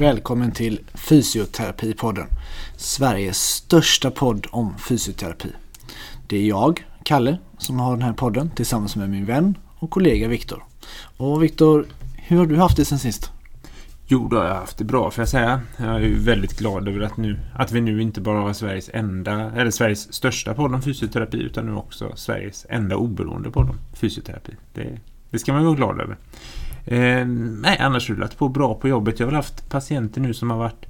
Välkommen till Fysioterapipodden. Sveriges största podd om fysioterapi. Det är jag, Kalle, som har den här podden tillsammans med min vän och kollega Viktor. Och Viktor, hur har du haft det sen sist? Jo, då har jag haft det bra får jag säga. Jag är väldigt glad över att, nu, att vi nu inte bara har Sveriges enda, eller Sveriges största podd om fysioterapi utan nu också Sveriges enda oberoende podd om fysioterapi. Det, det ska man vara glad över. Eh, nej, annars rullat på bra på jobbet. Jag har väl haft patienter nu som har varit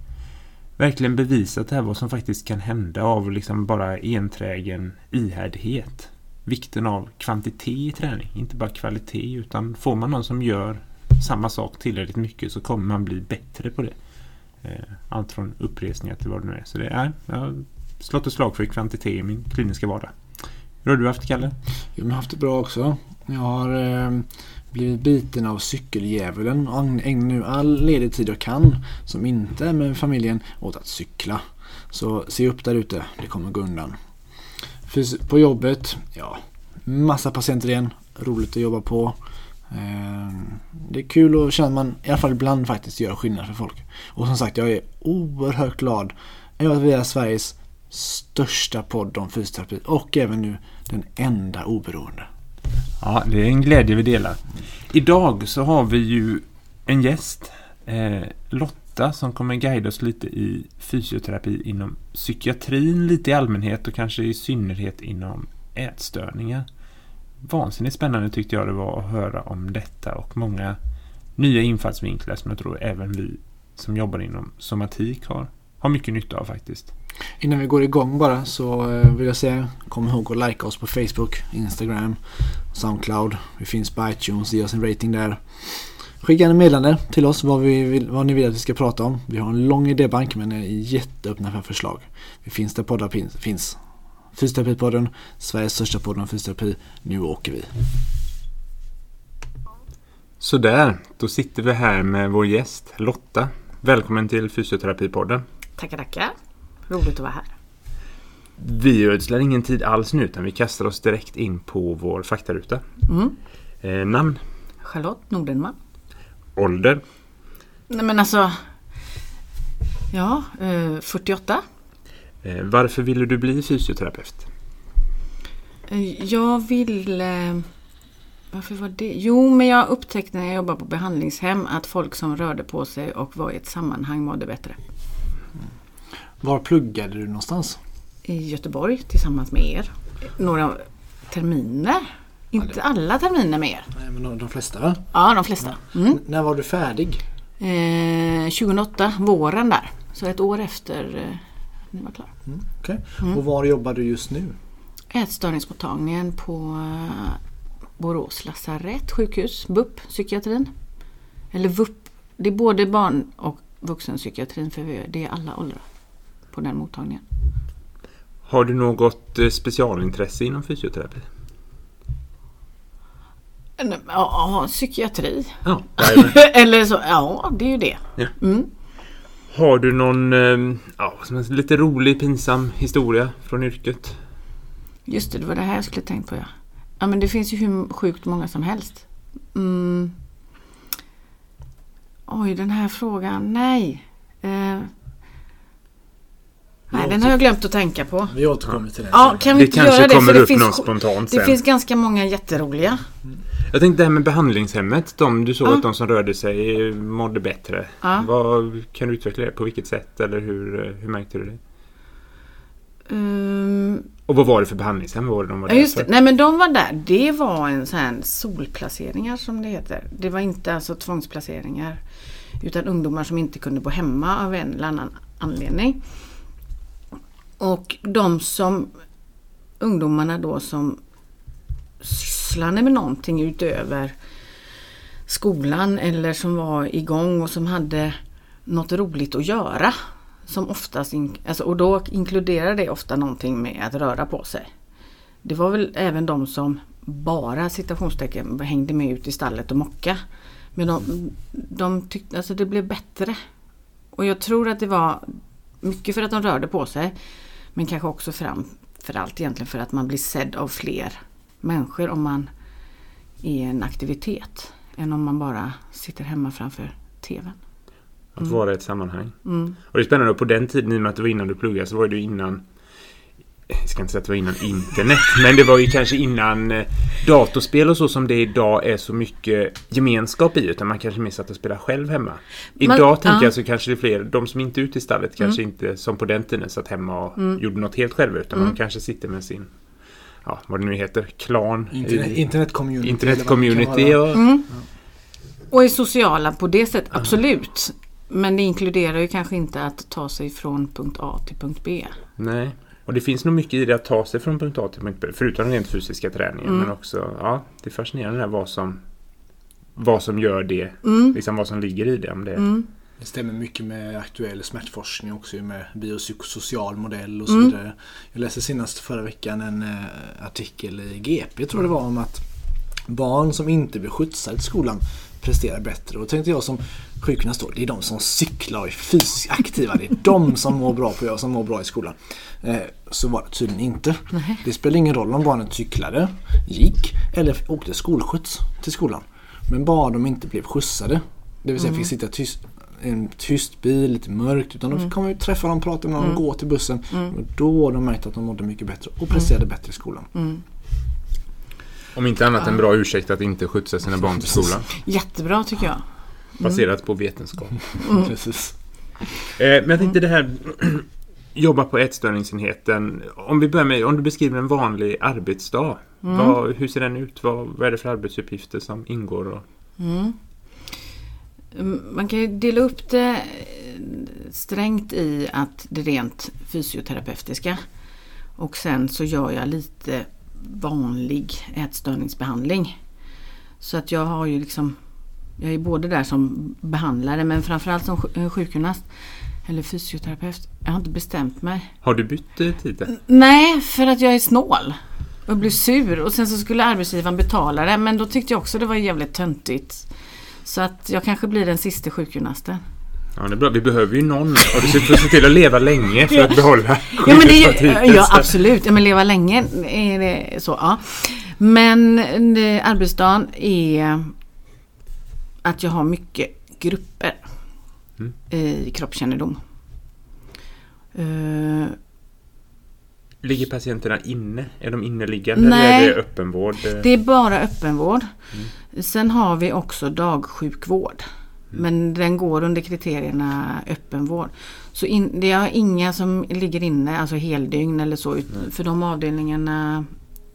verkligen bevisat det här vad som faktiskt kan hända av liksom bara enträgen ihärdighet. Vikten av kvantitet i träning, inte bara kvalitet utan får man någon som gör samma sak tillräckligt mycket så kommer man bli bättre på det. Eh, allt från uppresningar till vad det nu är. Så det är, jag har slått ett slag för kvantitet i min kliniska vardag. Hur har du haft Kalle? Jag har haft det bra också. Jag har eh, blivit biten av cykeldjävulen och ägnar nu all ledig tid jag kan som inte är med familjen åt att cykla. Så se upp där ute, det kommer gå undan. På jobbet, ja, massa patienter igen. Roligt att jobba på. Ehm, det är kul att känna att man i alla fall ibland faktiskt gör skillnad för folk. Och som sagt, jag är oerhört glad över att vi är Sveriges största podd om fysioterapi och även nu den enda oberoende. Ja, det är en glädje vi delar. Idag så har vi ju en gäst, eh, Lotta, som kommer guida oss lite i fysioterapi inom psykiatrin lite i allmänhet och kanske i synnerhet inom ätstörningar. Vansinnigt spännande tyckte jag det var att höra om detta och många nya infallsvinklar som jag tror även vi som jobbar inom somatik har, har mycket nytta av faktiskt. Innan vi går igång bara så eh, vill jag säga kom ihåg att likea oss på Facebook, Instagram, Soundcloud. Vi finns på iTunes, ge oss en rating där. Skicka en meddelande till oss vad, vi vill, vad ni vill att vi ska prata om. Vi har en lång idébank men är jätteöppna för förslag. Vi finns där poddar finns. Fysioterapipodden, Sveriges största podd om fysioterapi. Nu åker vi. Sådär, då sitter vi här med vår gäst Lotta. Välkommen till Fysioterapipodden. Tackar, tackar. Roligt att vara här. Vi ödslar ingen tid alls nu utan vi kastar oss direkt in på vår faktaruta. Mm. Eh, namn? Charlotte Nordenman. Ålder? Nej men alltså... Ja, eh, 48. Eh, varför ville du bli fysioterapeut? Eh, jag ville... Varför var det? Jo, men jag upptäckte när jag jobbade på behandlingshem att folk som rörde på sig och var i ett sammanhang mådde bättre. Var pluggade du någonstans? I Göteborg tillsammans med er. Några terminer. Inte alla terminer med er. Nej, men de flesta va? Ja, de flesta. Mm. När var du färdig? Eh, 2008, våren där. Så ett år efter eh, ni var klara. Mm, okay. mm. Och var jobbar du just nu? Ätstörningsmottagningen på eh, Borås lasarett sjukhus, BUP, psykiatrin. Eller VUP, det är både barn och vuxenpsykiatrin för det är alla åldrar på den mottagningen. Har du något eh, specialintresse inom fysioterapi? Ja, psykiatri. Ja, Eller så, ja det är ju det. Ja. Mm. Har du någon eh, ja, lite rolig, pinsam historia från yrket? Just det, det var det här jag skulle tänkt på ja. Ja men det finns ju hur sjukt många som helst. Mm. Oj, den här frågan, nej. Eh, Nej, den har jag glömt att tänka på. Vi återkommer till det. Ja, kan vi det göra det? Det kommer det upp finns, någon spontant Det sen. finns ganska många jätteroliga. Jag tänkte det här med behandlingshemmet. De, du såg ja. att de som rörde sig mådde bättre. Ja. Vad, kan du utveckla det? På vilket sätt? Eller hur, hur märkte du det? Um, och vad var det för behandlingshem? Vad var det de var där just det. Nej men de var där. Det var en sån här solplaceringar som det heter. Det var inte alltså tvångsplaceringar. Utan ungdomar som inte kunde bo hemma av en eller annan anledning. Och de som ungdomarna då som sysslade med någonting utöver skolan eller som var igång och som hade något roligt att göra. Som oftast, alltså, och då inkluderar det ofta någonting med att röra på sig. Det var väl även de som bara citationstecken hängde med ut i stallet och mocka. Men de, de tyckte, alltså det blev bättre. Och jag tror att det var mycket för att de rörde på sig. Men kanske också framför allt egentligen för att man blir sedd av fler människor om man är en aktivitet. Än om man bara sitter hemma framför TVn. Att vara i ett sammanhang. Mm. Och det är spännande, på den tiden, i och med att det var innan du pluggade, så var det ju innan jag ska inte säga att det var innan internet, men det var ju kanske innan eh, datorspel och så som det idag är så mycket gemenskap i, utan man kanske mer satt och spelade själv hemma. Man- Idag tänker ja. jag så kanske det är fler, de som inte är ute i stallet kanske inte som på den tiden satt hemma och gjorde något helt själva, utan man kanske sitter med sin, ja vad det nu heter, klan. Internet, i- internet-community. Internet-community eller vad det kan vara. och... Och är sociala på det sättet, absolut. Men det inkluderar ju kanske inte att ta sig från punkt A till punkt B. Nej. Och det finns nog mycket i det att ta sig från punkt A till punkt B. Förutom den rent fysiska träningen. Men också, ja, det är fascinerande där vad som, vad som gör det. Liksom vad som ligger i det. Om det Det stämmer mycket med aktuell smärtforskning också ju med biopsykosocial modell och så vidare. Jag läste senast förra veckan en eh, artikel i GP tror jag det var om att barn som inte blir skjutsade till skolan presterar bättre. Och då tänkte jag som sjukgymnast då, det är de som cyklar och är fysiskt aktiva. Det är de som mår bra på som mår bra i skolan. Eh, så var det tydligen inte. Det spelar ingen roll om barnen cyklade, gick eller åkte skolskjuts till skolan. Men bara de inte blev skjutsade. Det vill säga fick sitta tyst, en tyst bil, lite mörkt. Utan de fick komma ut, träffa dem, prata med dem, gå till bussen. Och då har de märkt att de mådde mycket bättre och presterade bättre i skolan. Om inte annat en bra ursäkt att inte skjutsa sina barn till skolan. Jättebra tycker jag. Baserat på vetenskap. Precis. Eh, men jag tänkte det här jobba på ätstörningsenheten. Om vi börjar med, om du beskriver en vanlig arbetsdag. Vad, hur ser den ut? Vad, vad är det för arbetsuppgifter som ingår? Och, Mm, Man kan ju dela upp det eh, strängt i att det rent fysioterapeutiska. Och sen så gör jag lite vanlig ätstörningsbehandling. Så att jag har ju liksom Jag är både där som behandlare men framförallt som sj- sjukgymnast. Eller fysioterapeut. Jag har inte bestämt mig. har du bytt titel? Nej, för att jag är snål. Och blev sur och sen så skulle arbetsgivaren betala det men då tyckte jag också det var jävligt töntigt. Så att jag kanske blir den sista sjukgymnasten. Ja, det är bra. Vi behöver ju någon. Och du ska se till att leva länge för att behålla Ja men det är ju, ja absolut, ja, men leva länge är det så. Ja. Men det, arbetsdagen är att jag har mycket grupper Mm. i kroppskännedom. Eh, Ligger patienterna inne? Är de inneliggande Nej. eller är det öppenvård? Det är bara öppenvård. Sen har vi också dagsjukvård. Men den går under kriterierna öppenvård. Så in, det är inga som ligger inne, alltså heldygn eller så. ut- För de avdelningarna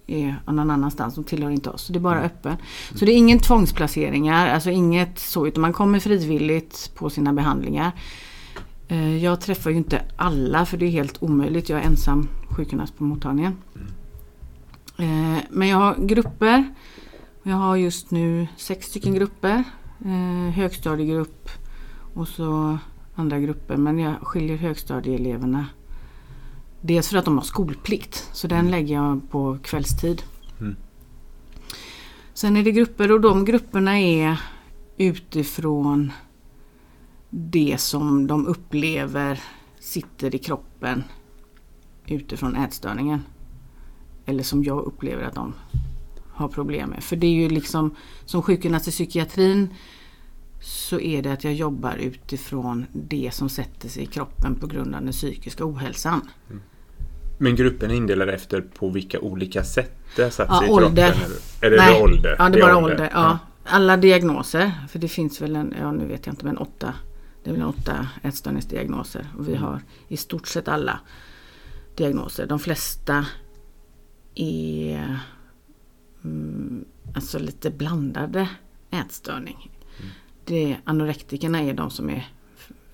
är någon annanstans, de tillhör inte oss. Så det är bara öppen. Så det är ingen tvångsplaceringar, alltså inget så. Utan man kommer frivilligt på sina behandlingar. Eh, Jag träffar ju inte alla för det är helt omöjligt. Jag är ensam sjukgymnast på mottagningen. Eh, Men jag har grupper. Jag har just nu sex stycken grupper. Eh, högstadiegrupp och så andra grupper. Men jag skiljer högstadieeleverna. Dels för att de har skolplikt. Så den lägger jag på kvällstid. Mm. Sen är det grupper och de grupperna är utifrån det som de upplever sitter i kroppen utifrån ätstörningen. Eller som jag upplever att de har problem med. För det är ju liksom som sjukgymnast i psykiatrin så är det att jag jobbar utifrån det som sätter sig i kroppen på grund av den psykiska ohälsan. Men gruppen är indelad efter på vilka olika sätt det har satt Ja, sig i ålder. kroppen? Är det Nej, ålder? Ja, det är bara ålder. Ja. Alla diagnoser, för det finns väl en, ja nu vet jag inte men åtta, det är väl åtta ätstörningsdiagnoser. Och vi har i stort sett alla diagnoser. De flesta är mm, alltså lite blandade ätstörning. Det, anorektikerna är de som är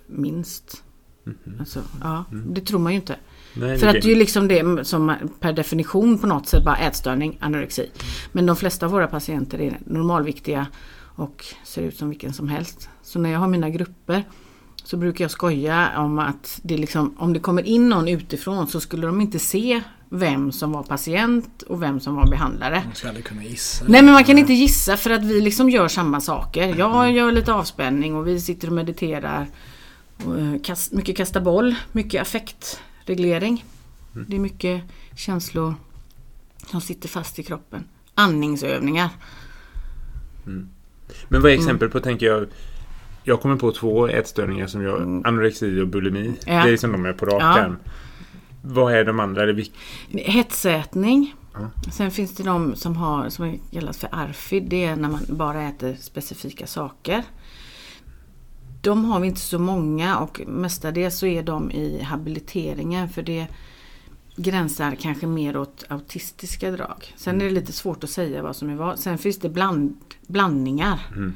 minst. Alltså, ja, Det tror man ju inte. Nej, För det- att det är ju liksom det som per definition på något sätt bara ätstörning, anorexi. Men de flesta av våra patienter är normalviktiga och ser ut som vilken som helst. Så när jag har mina grupper så brukar jag skoja om att det liksom, om det kommer in någon utifrån så skulle de inte se vem som var patient och vem som var behandlare. Man ska aldrig kunna gissa. Nej men man kan inte gissa för att vi liksom gör samma saker. Jag gör lite avspänning och vi sitter och mediterar. Eh, mycket kasta boll, mycket affektreglering. Det är mycket känslor som sitter fast i kroppen. Andningsövningar. Men vad är exempel på, tänker jag, Jag kommer på två ätstörningar som jag... Mm. Anorexi och bulimi. Ja. Det är som de är på rak Ja. Vad är de andra? Är Hetsätning. Ja. Sen finns det de som har som kallas för ARFID. Det är när man bara äter specifika saker. De har vi inte så många och mestadels så är de i habiliteringen för det gränsar kanske mer åt autistiska drag. Sen är det lite svårt att säga vad som är vad. Sen finns det bland, blandningar. Mm.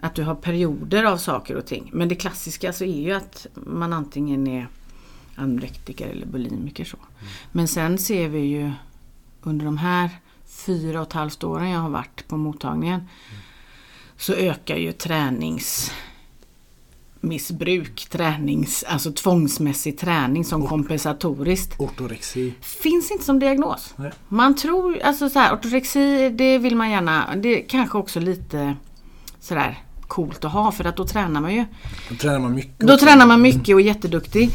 Att du har perioder av saker och ting. Men det klassiska så är ju att man antingen är anorektiker eller bulimiker. Så. Men sen ser vi ju under de här fyra och ett halvt åren jag har varit på mottagningen så ökar ju träningsmissbruk, tränings, alltså tvångsmässig träning som kompensatoriskt. Ortorexi. Finns inte som diagnos. Nej. Man tror, alltså så här, ortorexi det vill man gärna, det är kanske också lite sådär coolt att ha för att då tränar man ju. Då tränar man mycket. Då också. tränar man mycket och är jätteduktig.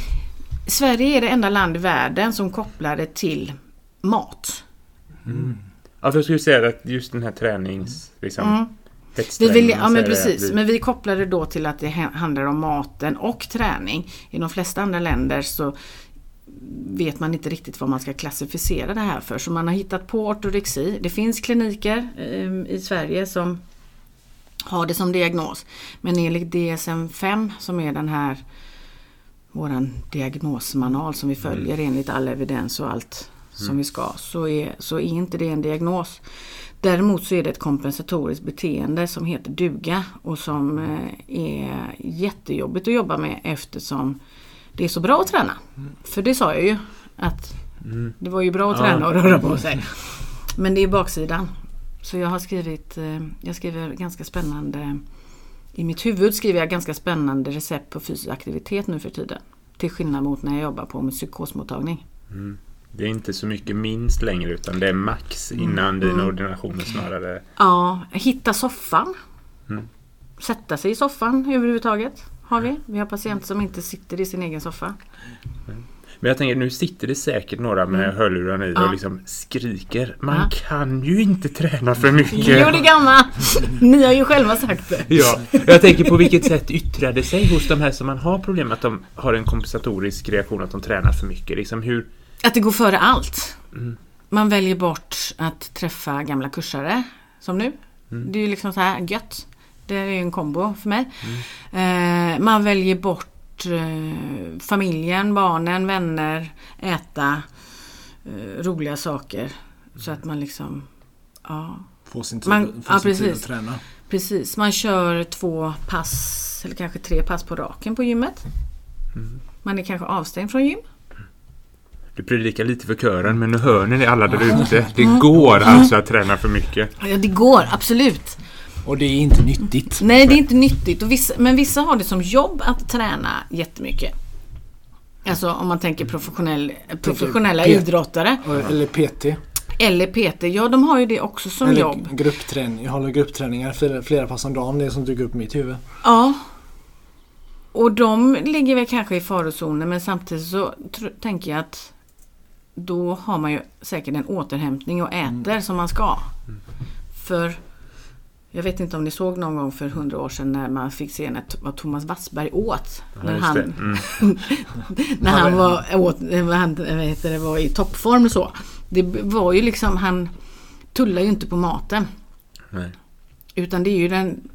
Sverige är det enda land i världen som kopplar det till mat. Ja, för jag skulle säga att just den här tränings... Liksom, Mm. Vi vill, ja men precis, vi- men vi kopplar det då till att det ha- handlar om maten och träning. I de flesta andra länder så vet man inte riktigt vad man ska klassificera det här för. Så man har hittat på ortorexi. Det finns kliniker eh, i Sverige som har det som diagnos. Men enligt DSM-5 som är den här våran diagnosmanual som vi följer enligt all evidens och allt som vi ska så är, så är inte det en diagnos. Däremot så är det ett kompensatoriskt beteende som heter duga och som eh, är jättejobbigt att jobba med eftersom det är så bra att träna. För det sa jag ju att det var ju bra att Ja. träna och röra på sig. Men det är baksidan. Så jag har skrivit, eh, jag skriver ganska spännande i mitt huvud skriver jag ganska spännande recept på fysisk aktivitet nu för tiden. Till skillnad mot när jag jobbar på en psykosmottagning. Det är inte så mycket minst längre utan det är max innan dina ordinationer snarare. Ja, hitta soffan. Mm. Sätta sig i soffan överhuvudtaget. Har vi. Vi har patienter som inte sitter i sin egen soffa. Men jag tänker nu sitter det säkert några med hörlurarna i Mm. Ja. och liksom skriker. Man Ja. kan ju inte träna för mycket. Jo det gamla! Ni har ju själva sagt det. Ja, jag tänker på vilket sätt yttrar det sig hos de här som man har problem att de har en kompensatorisk reaktion att de tränar för mycket. Liksom hur, Att det går före allt. Mm. Man väljer bort att träffa gamla kursare, som nu. Mm. Det är ju liksom så här gött. Det är ju en kombo för mig. Mm. Eh, man väljer bort eh, familjen, barnen, vänner, äta eh, roliga saker. Så att man liksom, ja Få sin tid, Man- få ja, sin tid precis. att träna. precis. Man kör två pass, eller kanske tre pass på raken på gymmet. Mm. Man är kanske avstängd från gym. du predikar lite för kören men nu hör ni det alla där ute. Det går alltså att träna för mycket. Ja, det går absolut. Och det är inte nyttigt. Nej, det är inte nyttigt. Vissa, men vissa har det som jobb att träna jättemycket. Alltså om man tänker professionell, professionella idrottare. Eller PT. Eller PT. Ja, de har ju det också som eller jobb. gruppträning. Jag håller gruppträningar flera, flera pass om dagen. Det är som dyker upp i mitt huvud. Ja. Och de ligger väl kanske i farozonen men samtidigt så tänker jag att då har man ju säkert en återhämtning och äter som man ska. För jag vet inte om ni såg någon gång för hundra år sedan när man fick se när, vad Thomas Wassberg åt. Ja, när han. Mm. när han var, åt, vad han, vad heter det, var i toppform och så. Det var ju liksom, han tullar ju inte på maten. Nej. Utan det är ju den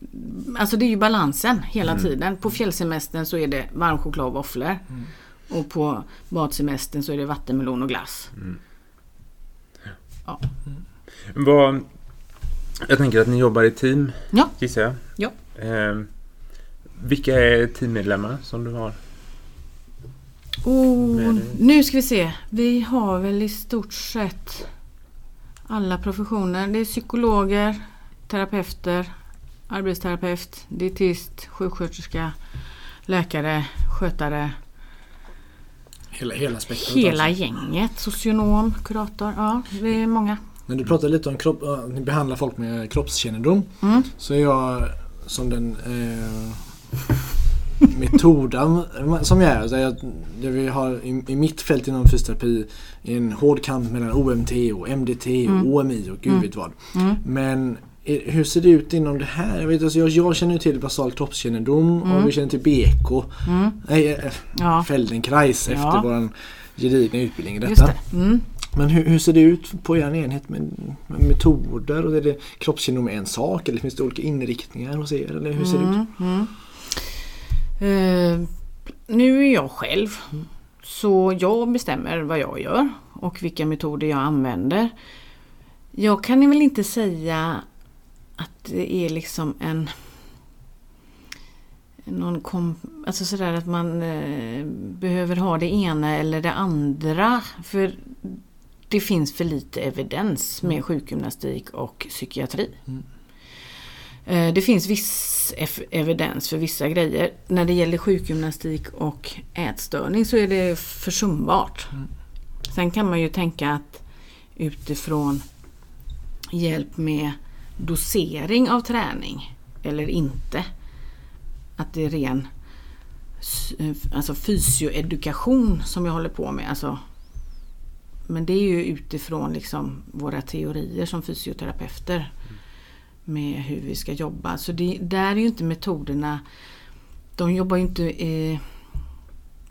Alltså det är ju balansen hela tiden. På fjällsemestern så är det varm choklad och våfflor. Och på badsemestern så är det vattenmelon och glass. Vad, jag tänker att ni jobbar i team, Ja. gissar jag. Ja. Eh, vilka är teammedlemmar som du har? Oh, nu ska vi se. Vi har väl i stort sett alla professioner. Det är psykologer, terapeuter, arbetsterapeut, dietist, sjuksköterska, läkare, skötare. Hela, hela spektrat. Hela alltså. gänget. Socionom, kurator. Ja, vi är många. När du pratar lite om kropp, äh, ni behandlar folk med kroppskännedom. Mm. Så är jag som den eh, metoden som jag är. Så jag, jag vill ha, i, I mitt fält inom fysioterapi en hård kamp mellan OMT och MDT och Mm. OMI och gud Mm. vet vad. Mm. Men är- hur ser det ut inom det här? Jag, vet, alltså, jag, jag känner till basal kroppskännedom Mm. och vi känner till BK. Nej, eh, Ja, Feldenkrais efter Ja. vår gedigna utbildning i detta. det. Mm. Men hur, hur ser det ut på er enhet med, med metoder? Och är det kroppsgenom en sak eller finns det olika inriktningar hos er? Eller hur ser det ut? Mm, Uh, nu är jag själv. Så jag bestämmer vad jag gör och vilka metoder jag använder. Jag kan väl inte säga att det är liksom en någon kom, alltså sådär att man eh, behöver ha det ena eller det andra. För det finns för lite evidens med sjukgymnastik och psykiatri. Eh, Det finns viss evidens för vissa grejer. När det gäller sjukgymnastik och ätstörning så är det försumbart. Sen kan man ju tänka att utifrån hjälp med dosering av träning eller inte. Att det är ren alltså fysioedukation som jag håller på med. Alltså, men det är ju utifrån liksom våra teorier som fysioterapeuter med hur vi ska jobba. Så det, där är ju inte metoderna, de jobbar ju inte eh,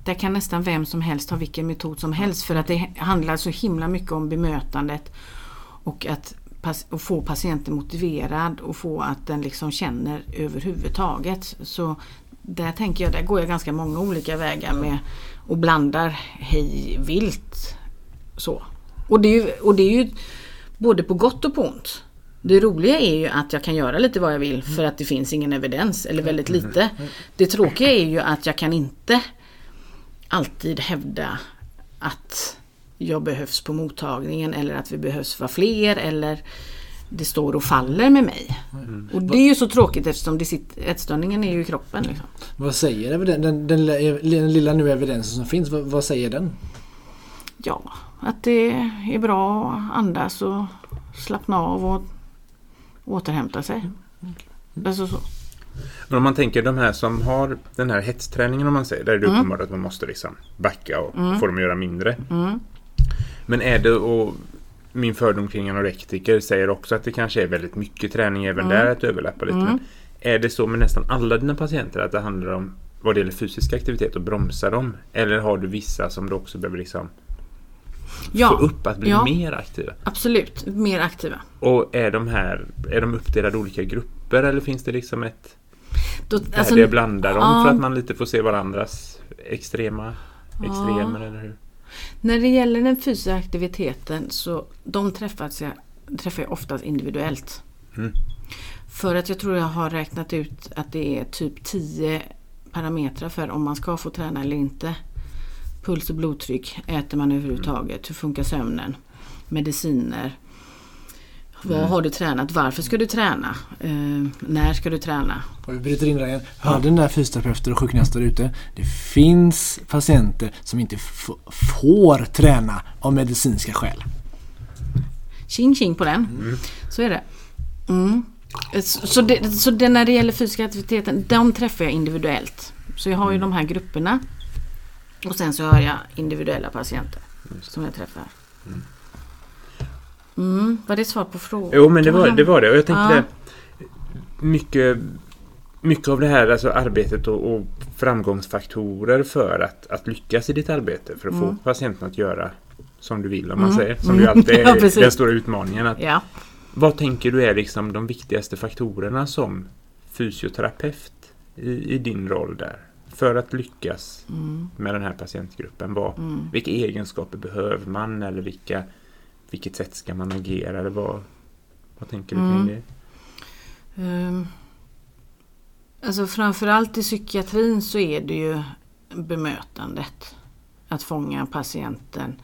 där kan nästan vem som helst ha vilken metod som helst för att det handlar så himla mycket om bemötandet och att och få patienten motiverad och få att den liksom känner överhuvudtaget. Så där tänker jag, där går jag ganska många olika vägar med och blandar hej vilt. Så. Och det, är ju, och det är ju både på gott och på ont. Det roliga är ju att jag kan göra lite vad jag vill för att det finns ingen evidens eller väldigt lite. Det tråkiga är ju att jag kan inte alltid hävda att jag behövs på mottagningen eller att vi behövs vara fler eller det står och faller med mig. Och det är ju så tråkigt eftersom det sitter, ätstörningen är ju i kroppen. Liksom. Vad säger eviden- den, den, den lilla nu evidensen som finns? Vad, vad säger den? Ja, att det är bra att andas och slappna av och återhämta sig. Alltså så. Men om man tänker de här som har den här hetsträningen om man säger. Där är det Mm. uppenbart att man måste liksom backa och få dem att göra mindre. Mm. Men är det och min fördom kring anorektiker säger också att det kanske är väldigt mycket träning även Mm. där att överlappa lite. Men är det så med nästan alla dina patienter att det handlar om vad det gäller fysisk aktivitet och bromsa dem? Eller har du vissa som du också behöver liksom Ja, få upp att bli ja. mer aktiva? absolut. Mer aktiva. Och är de här är de uppdelade olika grupper eller finns det liksom ett Då, där alltså, det blandar dem ja. för att man lite får se varandras extrema extremer eller hur? När det gäller den fysiska aktiviteten så de träffas jag, träffar jag oftast individuellt. Mm. För att jag tror jag har räknat ut att det är typ 10 parametrar för om man ska få träna eller inte. Puls och blodtryck, äter man överhuvudtaget, hur funkar sömnen, mediciner. Vad har du tränat? Varför ska du träna? Eh, när ska du träna? Och vi bryter in där igen. Hörde den där fysioterapeuter och sjukgymnaster ute. Det finns patienter som inte får träna av medicinska skäl. Tjing tjing på den. Så är det. Mm. Så, så, det, så det, när det gäller fysiska aktiviteten, de träffar jag individuellt. Så jag har ju de här grupperna. Och sen så har jag individuella patienter som jag träffar. Mm. Var det svar på frågan? Jo men det var det. Var det. Och jag tänkte Ja. mycket, mycket av det här alltså arbetet och, och framgångsfaktorer för att, att lyckas i ditt arbete. För att få patienten att göra som du vill om man Mm. säger. Som Mm. ju alltid Ja, är precis. den stora utmaningen. Att, Ja. Vad tänker du är liksom de viktigaste faktorerna som fysioterapeut i, i din roll där? För att lyckas Mm. med den här patientgruppen. Vad, Mm. Vilka egenskaper behöver man eller vilka, vilket sätt ska man agera? Eller vad, vad tänker du kring Mm. det? Um, alltså framförallt i psykiatrin så är det ju bemötandet. Att fånga patienten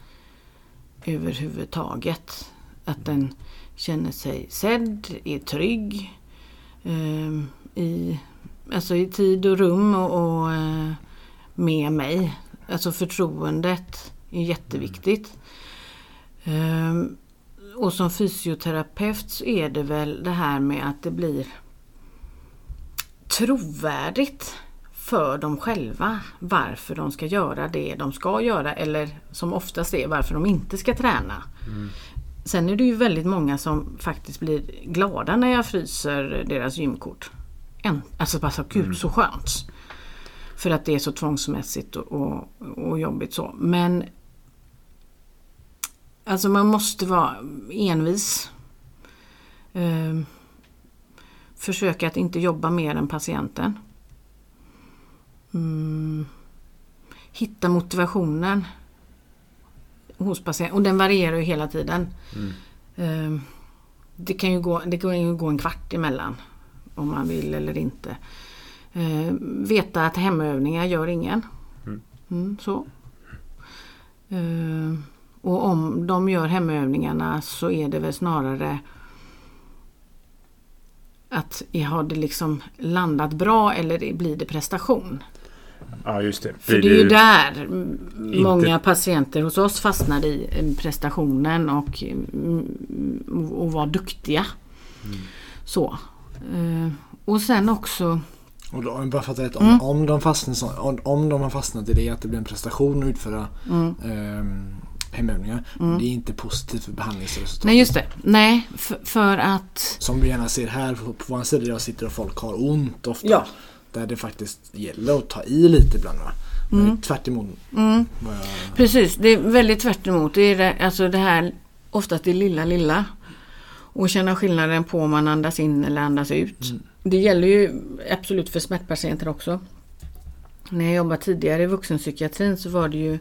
överhuvudtaget. Att den känner sig sedd, är trygg ehm, i, alltså i tid och rum och, och eh, med mig. Alltså förtroendet är jätteviktigt. Ehm, och som fysioterapeut så är det väl det här med att det blir trovärdigt för dem själva varför de ska göra det de ska göra eller som oftast är varför de inte ska träna. Sen är det ju väldigt många som faktiskt blir glada när jag fryser deras gymkort. En, alltså bara så gud så skönt. För att det är så tvångsmässigt och, och, och jobbigt så. Men Alltså man måste vara envis. Ehm, försöka att inte jobba mer än patienten. Mm. Hitta motivationen hos patienten. Och den varierar ju hela tiden. Ehm, det, kan ju gå, det kan ju gå en kvart emellan. Om man vill eller inte. Ehm, veta att hemövningar gör ingen. Mm, så. Ehm, och om de gör hemövningarna så är det väl snarare att har det liksom landat bra eller blir det prestation? Ja, just det. För det är ju där många patienter hos oss fastnar i eh, prestationen och, mm, och vara duktiga. Så. Eh, Och sen också Och då, bara för att rätt, om, om, de fastnar, om, om de har fastnat i det att det blir en prestation att utföra ehm, hemövningar. Det är inte positivt för behandlingsresultatet. Nej just det. Nej, för, för att Som vi gärna ser här på, på vår sida jag sitter och folk har ont ofta. Ja. Där det faktiskt gäller att ta i lite ibland. Va? Men tvärt emot vad jag... Precis, det är väldigt tvärt emot. Det är det, alltså det här oftast det lilla lilla. Och känna skillnaden på om man andas in eller andas ut. Det gäller ju absolut för smärtpatienter också. När jag jobbade tidigare i vuxenpsykiatrin så var det ju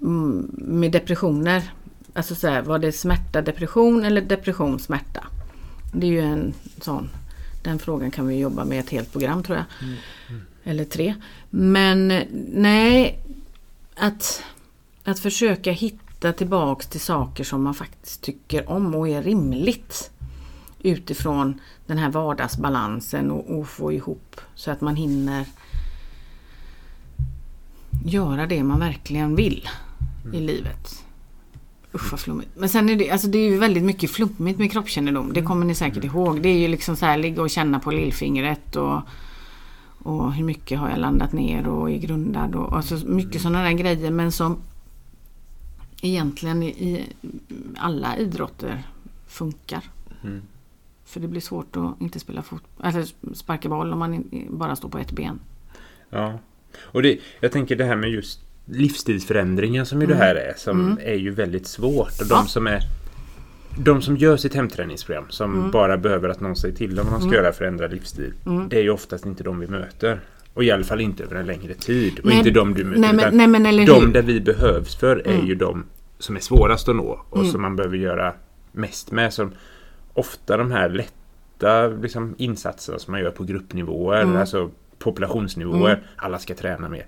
mm, med depressioner. Alltså så här, var det smärta depression eller depression smärta? Det är ju en sån. Den frågan kan vi jobba med ett helt program tror jag. Eller tre. Men eh, nej, att, att försöka hitta tillbaks till saker som man faktiskt tycker om och är rimligt. Utifrån den här vardagsbalansen och, och få ihop så att man hinner göra det man verkligen vill i livet. Usch vad flummigt. Men sen är det, alltså det är ju väldigt mycket flummigt med kroppskännedom. Det kommer ni säkert ihåg. Det är ju liksom så här ligga och känna på lillfingret och, och hur mycket har jag landat ner och är grundad och alltså mycket sådana där grejer men som egentligen i, alla idrotter funkar. Mm. För det blir svårt att inte spela fot eller sparka boll om man bara står på ett ben. Ja. Och det, jag tänker det här med just livsstilsförändringar som ju det här är som är ju väldigt svårt. Och de Ja. som är de som gör sitt hemträningsprogram som bara behöver att någon säger till dem vad de ska göra för att ändra livsstil. Det är ju oftast inte de vi möter. Och i alla fall inte över en längre tid. Och Nej, inte de du möter. nej, men- nej, men eller de hur? där vi behövs för är ju de som är svårast att nå. Och som man behöver göra mest med. Som ofta de här lätta liksom, insatserna som man gör på gruppnivåer. Alltså populationsnivåer. Alla ska träna mer.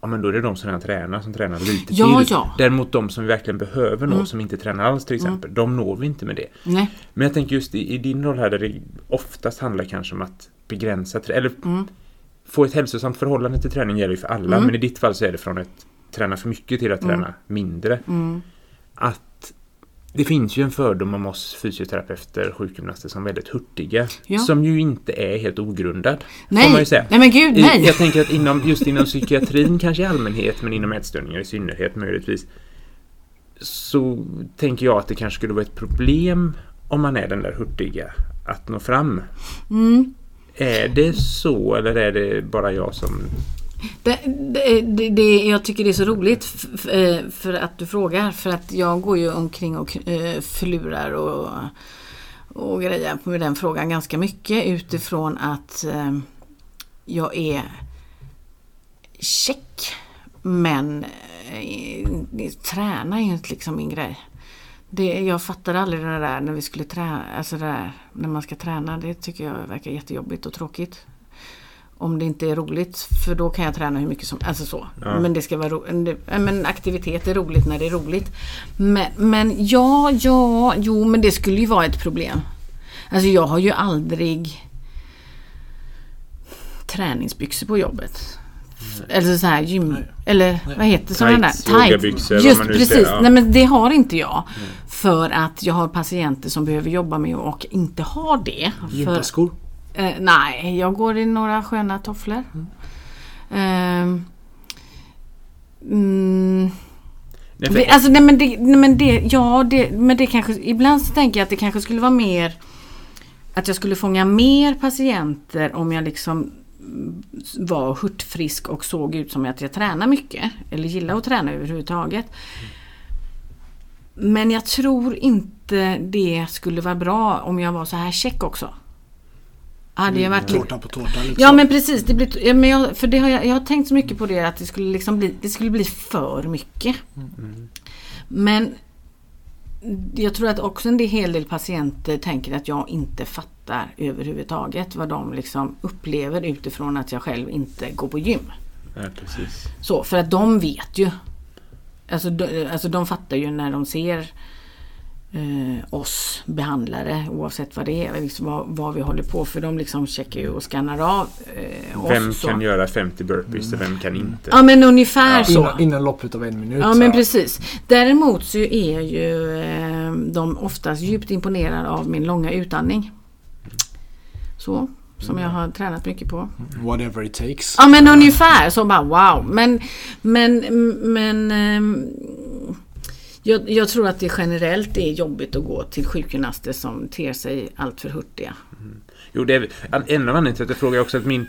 Ja men då är det de som redan tränar som tränar lite Ja, till. ja. Däremot de som vi verkligen behöver nå som inte tränar alls till exempel. De når vi inte med det. Nej. Men jag tänker just i, i din roll här där det oftast handlar kanske om att begränsa eller få ett hälsosamt förhållande till träning gäller ju för alla. Men i ditt fall så är det från att träna för mycket till att träna mindre. Att det finns ju en fördom om oss fysioterapeuter, sjukgymnaster som väldigt hurtiga. Ja. Som ju inte är helt ogrundad. Nej. Nej, men gud, nej. Jag tänker att inom, just inom psykiatrin kanske i allmänhet men inom ätstörningar i synnerhet möjligtvis så tänker jag att det kanske skulle vara ett problem om man är den där hurtiga att nå fram. Mm. Är det så eller är det bara jag som... Det, det, det, det, jag tycker det är så roligt eh, för att du frågar. För att jag går ju omkring och eh, förlurar och, och grejer med den frågan ganska mycket utifrån att eh, jag är check. Men träna är ju inte liksom min grej. Det, jag fattade aldrig det där när vi skulle träna, alltså det där, när man ska träna. Det tycker jag verkar jättejobbigt och tråkigt. Om det inte är roligt, för då kan jag träna hur mycket som alltså så. Ja. Men det ska vara ro- det- ja, men aktivitet är roligt när det är roligt. Men, men ja, ja, jo men det skulle ju vara ett problem. Alltså jag har ju aldrig träningsbyxor på jobbet. F- Eller så här gym... Nej. Eller vad heter sådana där? Tights, Just precis. ja. Nej men det har inte jag. För att jag har patienter som behöver jobba med och inte har det. Gympaskor. Eh, nej, jag går i några sköna tofflor. Mm, Nej, för- Vi- Alltså, nej, men det, nej, men det, ja, det, men det kanske, ibland så tänker jag att det kanske skulle vara mer att jag skulle fånga mer patienter om jag liksom mm, var hurtfrisk och såg ut som att jag tränar mycket. Eller gillar att träna överhuvudtaget. Men jag tror inte det skulle vara bra om jag var så här check också. Hade jag varit lite Tårta på tårta. Liksom. Ja men precis, det blir, ja, men jag, för det har jag, jag har tänkt så mycket på det att det skulle, liksom bli, det skulle bli för mycket. Men jag tror att också en del- hel del patienter tänker att jag inte fattar överhuvudtaget vad de liksom upplever utifrån att jag själv inte går på gym. Ja, precis. Så, för att de vet ju. Alltså de, alltså de fattar ju när de ser eh, oss behandlare oavsett vad det är, liksom vad, vad vi håller på för de liksom checkar ju och skannar av eh, Vem oss. så. kan göra 50 burpees och vem kan inte? Ja men ungefär så. Innan, innan loppet av en minut. Ja men precis. Däremot så är ju eh, de oftast djupt imponerade av min långa utandning. Så, som jag har tränat mycket på. Whatever it takes. Ja men ungefär så bara wow. Men, men, men ehm, jag, jag tror att det generellt är jobbigt att gå till sjukgymnaster som ter sig alltför hurtiga. Jo, det är, en av anledningarna till att jag frågar också att min,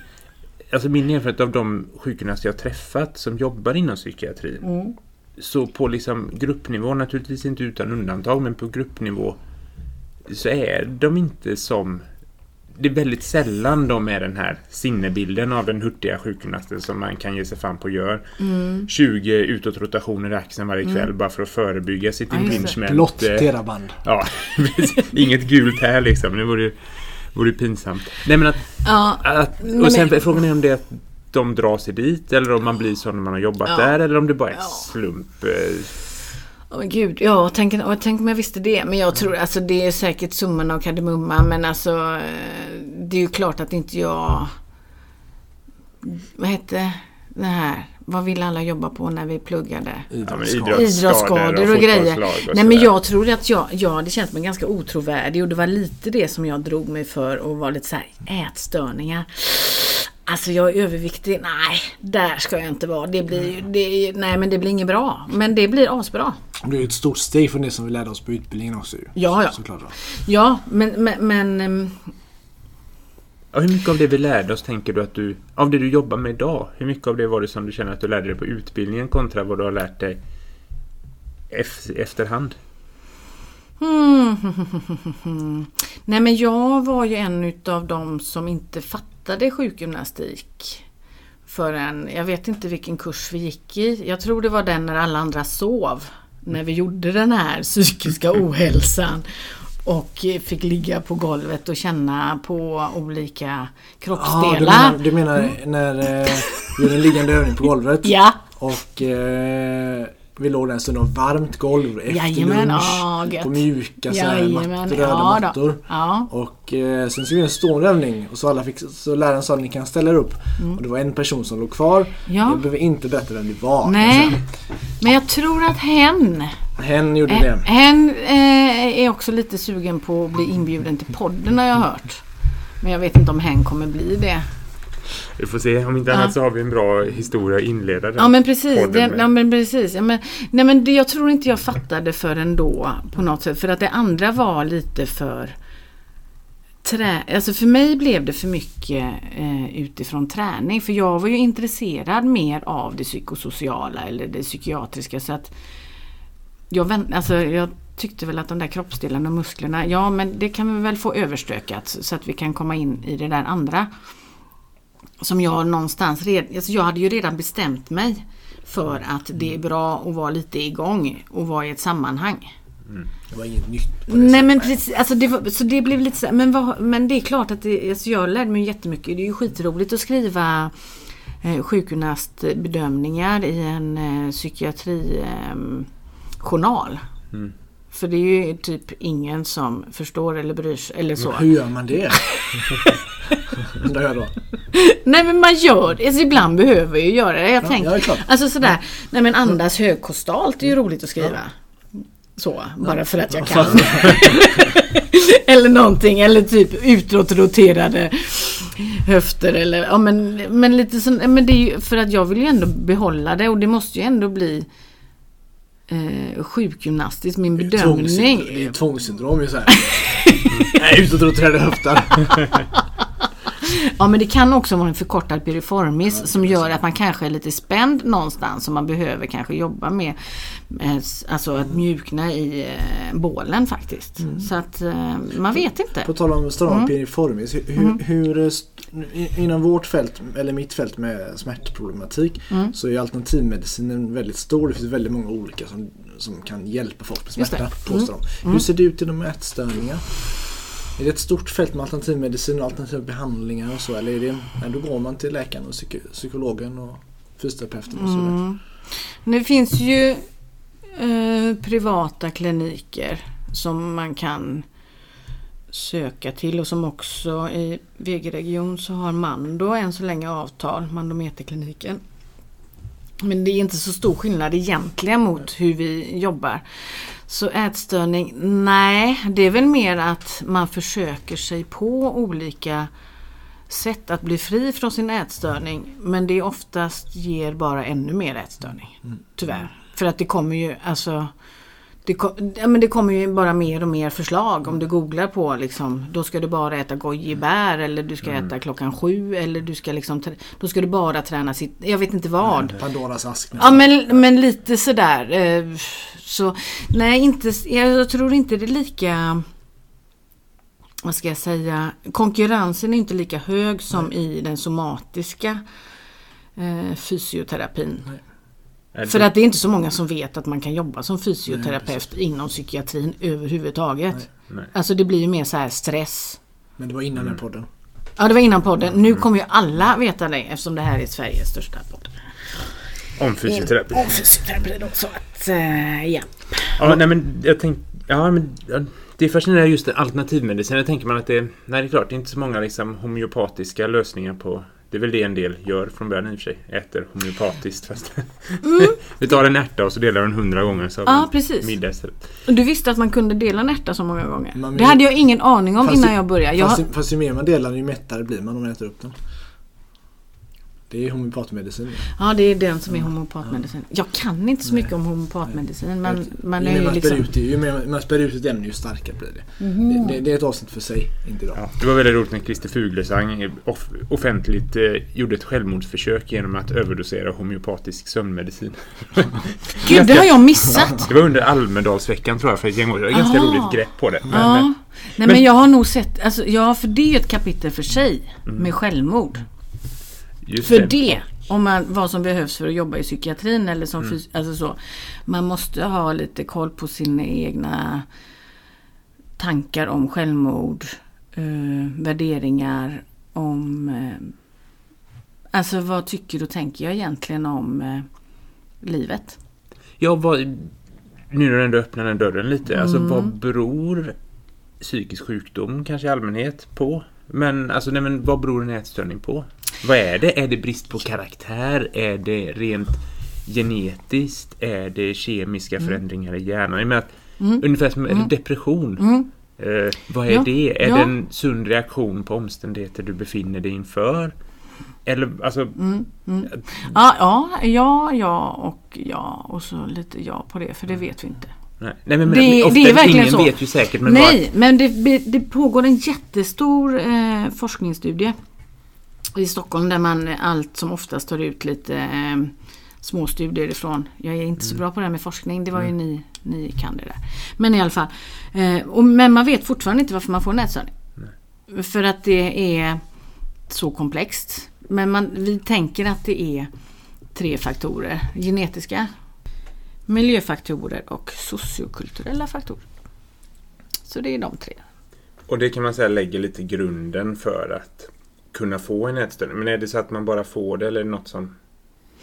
alltså min erfarenhet av de sjukgymnaster jag har träffat som jobbar inom psykiatrin. Så på liksom gruppnivå, naturligtvis inte utan undantag, men på gruppnivå så är de inte som det är väldigt sällan de är den här sinnebilden av den hurtiga sjukgymnasten som man kan ge sig fram på och gör. 20 utåtrotationer i axeln varje kväll bara för att förebygga sitt Ja, impingement. Blått Eh, teraband. Ja, inget gult här liksom. Det vore, vore pinsamt. Nej men att, Ja, att Nej, och sen men- frågan är om det är att de drar sig dit eller om man blir så när man har jobbat Ja. där eller om det bara är Ja. slump. Åh men gud, ja tänk, åh, tänk om jag visste det. Men jag tror alltså det är säkert summan av kardemumma men alltså eh, det är ju klart att inte jag vad hette det här? Vad ville alla jobba på när vi pluggade? Idrottsskador. Idrottsskador och grejer. och Nej men jag tror att jag, ja det känns mig ganska otrovärdig och det var lite det som jag drog mig för och var lite så här ätstörningar. Alltså jag är överviktig. Nej, där ska jag inte vara. Det blir ju, det, nej men det blir inget bra. Men det blir asbra. Det är ett stort steg från det som vi lärde oss på utbildningen också ju. Ja, ja. Såklart. ja. Ja, men, men, men ehm, Ja, hur mycket av det vi lärde oss tänker du att du, av det du jobbar med idag, hur mycket av det var det som du känner att du lärde dig på utbildningen kontra vad du har lärt dig ef- efterhand? Hmm. Nej men jag var ju en utav dem som inte fattade sjukgymnastik förrän, jag vet inte vilken kurs vi gick i. Jag tror det var den när alla andra sov. När vi gjorde den här psykiska ohälsan. Och fick ligga på golvet och känna på olika Ja, du kroppsdelar. menar, du menar när eh, vi gjorde en liggande övning på golvet. Ja, Och eh, vi låg där en stund varmt golv efter Jajamän, lunch. gött. på mjuka så här, Jajamän, mattor, röda ja mattor. ja. Och eh, sen så gjorde vi en stående övning och så, alla fick, så läraren sa att ni kan ställa er upp. Mm. Och det var en person som låg kvar. Ja. Jag behöver inte berätta vem det var. Nej, men jag tror att hen Hen gjorde det. hen eh, är också lite sugen på att bli inbjuden till podden har jag hört. Men jag vet inte om hen kommer bli det. Vi får se, om inte Ja. annat så har vi en bra historia att inleda den Ja men precis. Det, ja, men precis. Ja, men, nej men det, jag tror inte jag fattade förrän då på något sätt. För att det andra var lite för Trä, alltså för mig blev det för mycket eh, utifrån träning. För jag var ju intresserad mer av det psykosociala eller det psykiatriska. Så att jag, vänt, alltså, jag tyckte väl att de där kroppsdelarna och musklerna, ja men det kan vi väl få överstökat så att vi kan komma in i det där andra. Som jag någonstans redan, alltså jag hade ju redan bestämt mig för att det är bra att vara lite igång och vara i ett sammanhang. Det var inget nytt på det Nej sättet. men precis, alltså det, var, så det blev lite så men, vad, men det är klart att det, alltså jag lärde mig jättemycket. Det är ju skitroligt att skriva eh, sjukgymnastbedömningar i en eh, psykiatrijournal. Eh. Mm. För det är ju typ ingen som förstår eller bryr sig eller så. Men hur gör man det? Undrar jag då. Nej men man gör det. Alltså, ibland behöver jag ju göra det. Jag Ja, tänker, ja, det alltså sådär, nej men andas högkostalt är ju roligt att skriva. Så, bara för att jag kan. eller någonting, eller typ utåtroterade höfter eller ja men, men lite sån, men det är ju för att jag vill ju ändå behålla det och det måste ju ändå bli eh, sjukgymnastiskt, min Det bedömning. Det är tvångssyndrom ju såhär. Nej, ut och dra träda höftar. Ja men det kan också vara en förkortad piriformis som gör att man kanske är lite spänd någonstans och man behöver kanske jobba med eh, alltså att mjukna i eh, bålen faktiskt. Så att eh, man vet inte. På tal om stram Mm. piriformis. Hur, hur, hur, inom vårt fält, eller mitt fält med smärtproblematik Mm. så är alternativmedicinen väldigt stor. Det finns väldigt många olika som, som kan hjälpa folk med smärta. Påstår de. Hur ser det ut inom ätstörningar? Är det ett stort fält med alternativmedicin och alternativa behandlingar och så? Eller är det, nej, då går man till läkaren och psyko- psykologen och fysioterapeuten och så vidare. Mm. Det finns ju eh, privata kliniker som man kan söka till och som också i VG-region så har Mando än så länge avtal, Mandometerkliniken. Men det är inte så stor skillnad egentligen mot hur vi jobbar. Så ätstörning, nej, det är väl mer att man försöker sig på olika sätt att bli fri från sin ätstörning. Men det oftast ger bara ännu mer ätstörning. Tyvärr. För att det kommer ju alltså det, kom, ja, men det kommer ju bara mer och mer förslag om du googlar på liksom, då ska du bara äta gojibär eller du ska äta klockan sju eller du ska liksom, då ska du bara träna sitt, jag vet inte vad. Pandoras ask Ja men, men lite sådär. eh, Så nej, inte, jag tror inte det är lika vad ska jag säga, konkurrensen är inte lika hög som i den somatiska eh, fysioterapin. Är För att det är inte så många som vet att man kan jobba som fysioterapeut inom psykiatrin överhuvudtaget. Nej. Alltså det blir ju mer så här stress. Men det var innan Mm. den podden. Ja det var innan podden. Nu kommer ju alla veta det eftersom det här är Sveriges största podd. Om fysioterapi. Om fysioterapi då. Så att, eh, ja. Ja, nej men jag tänkte... Ja, men... Det är fascinerande just det, alternativmedicin. Jag tänker man att det... Nej, det är klart, det är inte så många liksom homeopatiska lösningar på... Det är väl det en del gör från början i och för sig. Äter homeopatiskt fast... Vi tar en ärta och så delar den hundra gånger så Mm. Ja, precis. middag istället. Och Du visste att man kunde dela en ärta så många gånger? Man- Det hade jag ingen aning om innan ju- jag började. Jag, Fast, fast ju mer man delar ju mättare blir man om man äter upp den. Det är homeopatmedicin. ja, det är den som är homeopatmedicin. Jag kan inte så mycket om homeopatmedicin men man är ju liksom... ut det, ju mer man spär ut ett ämne ju starkare blir det. Mhm. det, det. Det är ett avsnitt för sig, inte idag. Ja, det var väldigt roligt när Christer Fuglesang off offentligt eh, gjorde ett självmordsförsök genom att överdosera homeopatisk sömnmedicin. Gud, det har jag missat! Det var under Almedalsveckan tror jag för ett gäng år sedan. Ganska Ah. roligt grepp på det. Men, Ja. eh, Nej men Men- jag har nog sett, alltså, ja för det är ju ett kapitel för sig med självmord. Just För det, om man, vad som behövs för att jobba i psykiatrin eller som Mm. alltså så. Man måste ha lite koll på sina egna tankar om självmord, eh, värderingar, om... Eh, alltså vad tycker och tänker jag egentligen om eh, livet? Ja, vad, nu när du ändå öppnar den dörren lite. Alltså Mm. vad beror psykisk sjukdom kanske i allmänhet på? Men alltså, nej, men vad beror en ätstörning på? Vad är det? Är det brist på karaktär? Är det rent genetiskt? Är det kemiska förändringar i hjärnan? Jag menar, att, Ungefär som det depression. Mm. Eh, vad är Ja, det? Är ja. det en sund reaktion på omständigheter du befinner dig inför? Eller alltså, Mm. Ja, ja, ja, ja och ja och så lite ja på det för det vet vi inte. nej, nej men, Det- men ofta, det är verkligen ingen så. vet ju säkert. Men Nej, men det, det pågår en jättestor eh, forskningsstudie i Stockholm där man allt som oftast tar ut lite eh, små studier ifrån. Jag är inte så bra på det här med forskning, det var ju ni, ni kan det där. Men i alla fall. Eh, och, men man vet fortfarande inte varför man får nätstörning. För att det är så komplext. Men man, vi tänker att det är tre faktorer. Genetiska, miljöfaktorer och sociokulturella faktorer. Så det är de tre. Och det kan man säga lägger lite grunden för att kunna få en ätstörning. Men är det så att man bara får det eller är det något som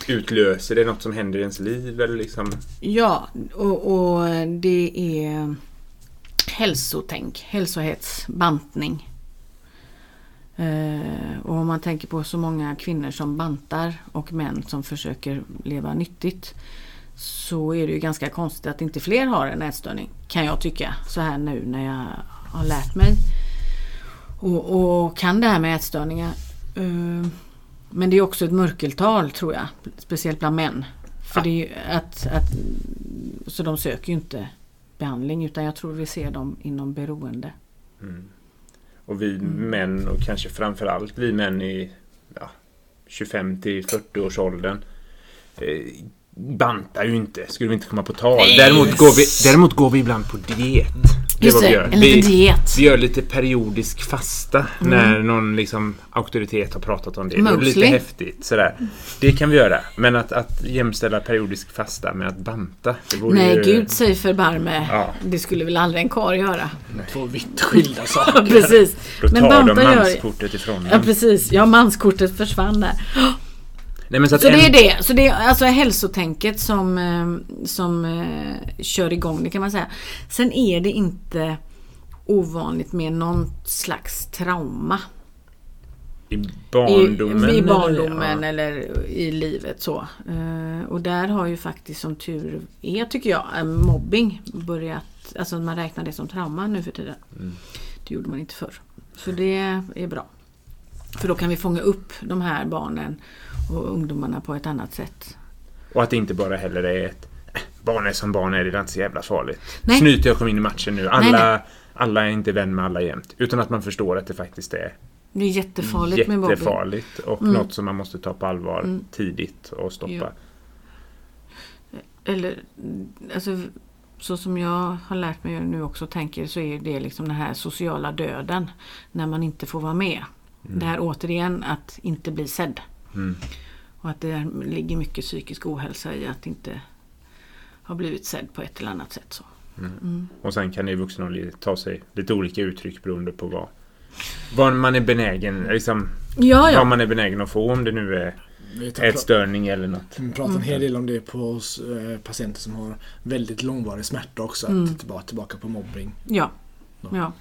utlöser det? Något som händer i ens liv? Eller liksom... Ja, och, och det är hälsotänk, hälsohets, bantning. Eh, och om man tänker på så många kvinnor som bantar och män som försöker leva nyttigt så är det ju ganska konstigt att inte fler har en ätstörning kan jag tycka så här nu när jag har lärt mig och, och kan det här med ätstörningar. Eh, men det är också ett mörkeltal tror jag, speciellt bland män. För Ja. det är ju att, att så de söker ju inte behandling utan jag tror vi ser dem inom beroende. Mm. Och vi män och kanske framförallt vi män i ja, 25 till 40 års åldern eh, bantar ju inte. Skulle vi inte komma på tal. Däremot går, vi, däremot går vi ibland på diet. Det Just vi gör. en Vi, diet. vi gör lite periodisk fasta när någon liksom auktoritet har pratat om det. Det är lite Mostly. häftigt. Sådär. Det kan vi göra. Men att, att jämställa periodisk fasta med att banta. Nej, ju, gud säg förbarme. Ja. Det skulle väl aldrig en karl göra. Två vitt skilda saker. precis. Då tar Men de banta gör manskortet ifrån Ja, precis. Ja, manskortet försvann där. Nej, men så Så det är en- det. Så det är alltså hälsotänket som, eh, som eh, kör igång det kan man säga. Sen är det inte ovanligt med någon slags trauma. I I, barndomen? I eller? barndomen Ja. eller i livet så. Eh, och där har ju faktiskt som tur är tycker jag mobbing börjat, alltså man räknar det som trauma nu för tiden. Mm. Det gjorde man inte förr. Så det är bra. För då kan vi fånga upp de här barnen och ungdomarna på ett annat sätt. Och att det inte bara heller är ett "Äh, barn är som barn är, det är inte så jävla farligt. Nej. Snyt jag kom in i matchen nu. Alla, Nej, nej. alla är inte vän med alla jämt. Utan att man förstår att det faktiskt är Det är jättefarligt med mobbing. jättefarligt och Mm. något som man måste ta på allvar Mm. tidigt och stoppa. Ja. Eller, alltså, så som jag har lärt mig nu också tänker så är det liksom den här sociala döden. När man inte får vara med. Det här återigen att inte bli sedd. Mm. Och att det ligger mycket psykisk ohälsa i att inte ha blivit sedd på ett eller annat sätt. Så. Mm. Och sen kan det i vuxen ålder ta sig lite olika uttryck beroende på vad, vad man är benägen liksom, Ja, vad ja. man är benägen att få om det nu är ätstörning eller något. Vi pratar en hel del om det på eh, patienter som har väldigt långvarig smärta också. Mm. Att tillbaka, tillbaka på mobbing. ja. ja.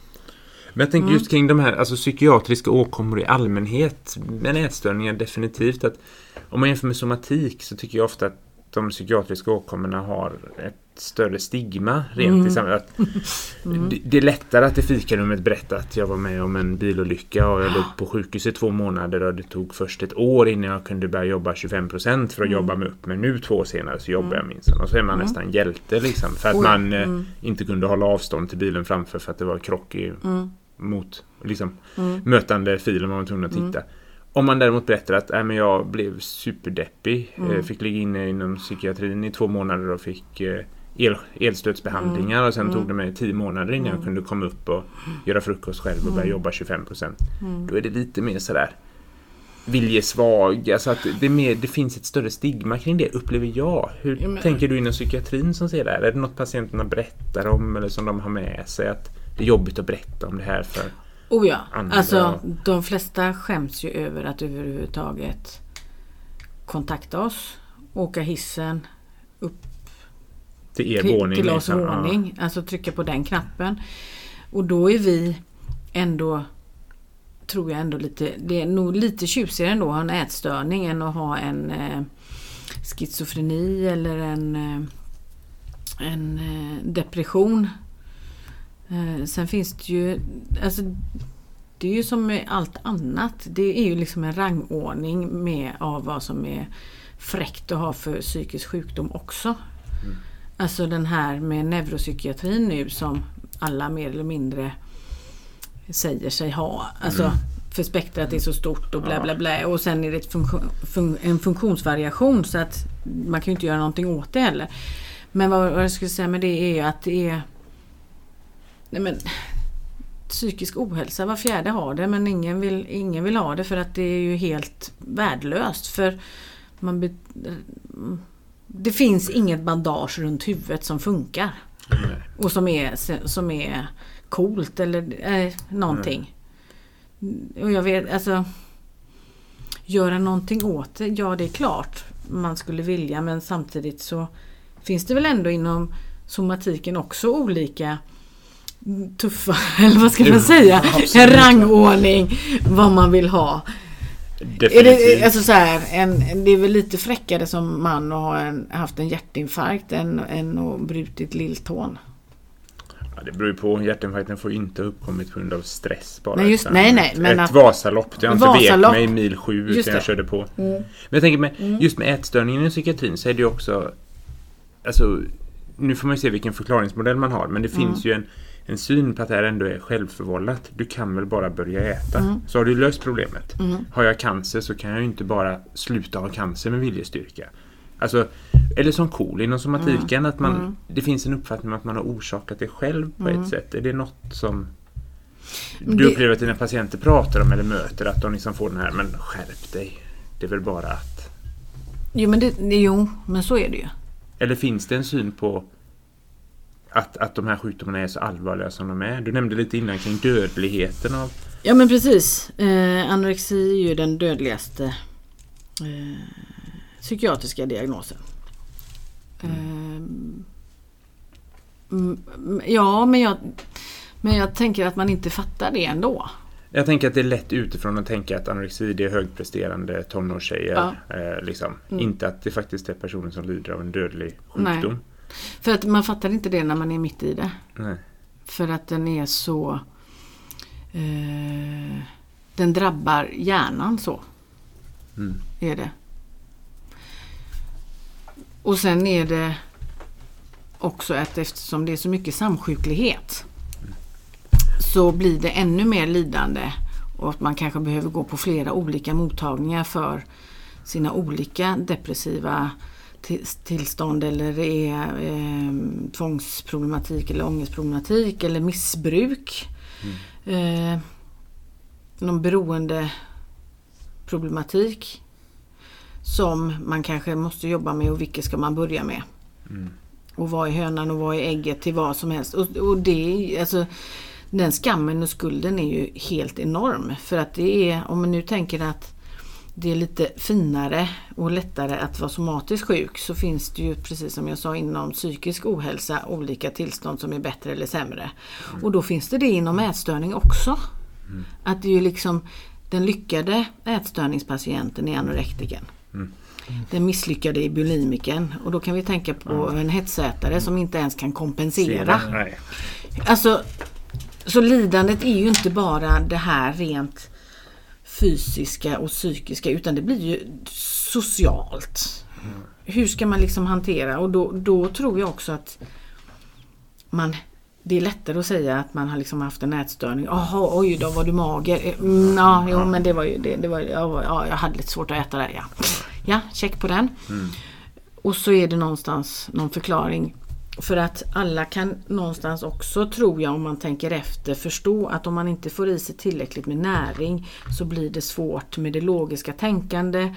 Men jag tänker Mm. just kring de här alltså, psykiatriska åkommor i allmänhet, men ätstörningar definitivt. att Om man jämför med somatik så tycker jag ofta att de psykiatriska åkommorna har ett större stigma rent Mm. i samhället. Det, det är lättare att i fikarummet berätta att jag var med om en bilolycka och jag låg på sjukhus i två månader och det tog först ett år innan jag kunde börja jobba 25% för att Mm. jobba mig upp. Men nu två år senare så jobbar jag minsann. Och så är man nästan hjälte liksom. För att Oj. man eh, Mm. inte kunde hålla avstånd till bilen framför för att det var krock i, Mm. mot liksom, Mm. mötande filen man var tvungen att titta. Om man däremot berättar att äh, men jag blev superdeppig, Mm. eh, fick ligga inne inom psykiatrin i två månader och fick eh, el, elstödsbehandlingar och sen Mm. tog det mig tio månader innan jag kunde komma upp och göra frukost själv och börja jobba 25%. Mm. Då är det lite mer sådär viljesvag, alltså att det, är mer, det finns ett större stigma kring det upplever jag. Hur Ja, men- tänker du inom psykiatrin som ser det här? Är det något patienterna berättar om eller som de har med sig att det är jobbigt att berätta om det här för? Oh ja, andra- alltså de flesta skäms ju över att överhuvudtaget kontakta oss, åka hissen Till er till, våning? till oss liksom. Ja. våning, alltså trycka på den knappen. Och då är vi ändå, tror jag ändå lite, det är nog lite tjusigare ändå att ha en ätstörning än att ha en eh, schizofreni eller en, eh, en eh, depression. Eh, sen finns det ju, alltså det är ju som med allt annat. Det är ju liksom en rangordning med av vad som är fräckt att ha för psykisk sjukdom också. Alltså den här med neuropsykiatrin nu som alla mer eller mindre säger sig ha. Alltså för spektrat är så stort och bla bla bla. Och sen är det funktion, fun, en funktionsvariation så att man kan ju inte göra någonting åt det heller. Men vad, vad jag skulle säga med det är ju att det är nej men, psykisk ohälsa. Var fjärde har det men ingen vill, ingen vill ha det för att det är ju helt värdelöst. För man be, det finns inget bandage runt huvudet som funkar. Nej. Och som är, som är coolt eller eh, någonting. Och jag vet, alltså Göra någonting åt det, ja det är klart man skulle vilja men samtidigt så finns det väl ändå inom somatiken också olika tuffa, eller vad ska man säga, en rangordning vad man vill ha. Är det, alltså så här, en, det är väl lite fräckare som man att ha en, haft en hjärtinfarkt än, än att brutit lilltån. Ja, det beror ju på. Hjärtinfarkten får inte ha uppkommit på grund av stress bara. Nej, just- nej, nej, men ett att- Vasalopp. Jag inte vek Vasalopp. mig i mil sju utan jag körde på. Mm. Men jag tänker med, just med ätstörningen i psykiatrin så är det ju också Alltså nu får man ju se vilken förklaringsmodell man har, men det Mm. finns ju en, en syn på att det här ändå är självförvållat. Du kan väl bara börja äta, Mm. så har du löst problemet. Mm. Har jag cancer så kan jag ju inte bara sluta ha cancer med viljestyrka. Alltså, eller som KOL inom somatiken, att man, Mm. det finns en uppfattning om att man har orsakat det själv på Mm. ett sätt. Är det något som du upplever att dina patienter pratar om eller möter? Att de liksom får den här, men skärp dig. Det är väl bara att... Jo, men det, jo, men så är det ju. Eller finns det en syn på att, att de här sjukdomarna är så allvarliga som de är? Du nämnde lite innan kring dödligheten av... Ja men precis. Eh, anorexi är ju den dödligaste eh, psykiatriska diagnosen. Eh, mm, ja men jag, men jag tänker att man inte fattar det ändå. Jag tänker att det är lätt utifrån att tänka att anorexi det är högpresterande tonårstjejer. Ja. Eh, liksom. Mm. Inte att det faktiskt är personer som lider av en dödlig sjukdom. För att man fattar inte det när man är mitt i det. Nej. För att den är så... Eh, den drabbar hjärnan så. Mm. Är det. Och sen är det också att eftersom det är så mycket samsjuklighet så blir det ännu mer lidande och att man kanske behöver gå på flera olika mottagningar för sina olika depressiva tillstånd eller det är eh, tvångsproblematik eller ångestproblematik eller missbruk. Eh, någon beroende problematik som man kanske måste jobba med och vilket ska man börja med. Mm. Och vad är hönan och vad är ägget till vad som helst. Och, och det alltså, den skammen och skulden är ju helt enorm. För att det är, om man nu tänker att det är lite finare och lättare att vara somatiskt sjuk så finns det ju precis som jag sa inom psykisk ohälsa olika tillstånd som är bättre eller sämre. Och då finns det det inom ätstörning också. Att det är ju liksom den lyckade ätstörningspatienten är anorektikern. Mm. Den misslyckade är bulimiken och då kan vi tänka på en hetsätare som inte ens kan kompensera. Nej. Alltså, så lidandet är ju inte bara det här rent fysiska och psykiska utan det blir ju socialt. Hur ska man liksom hantera och då, då tror jag också att man det är lättare att säga att man har liksom haft en ätstörning. Jaha, oj då var du mager? Mm, ja, jo, men det var ju det. det var, ja, ja, jag hade lite svårt att äta där. Ja, ja check på den. Och så är det någonstans någon förklaring. För att alla kan någonstans också, tror jag, om man tänker efter, förstå att om man inte får i sig tillräckligt med näring så blir det svårt med det logiska tänkande,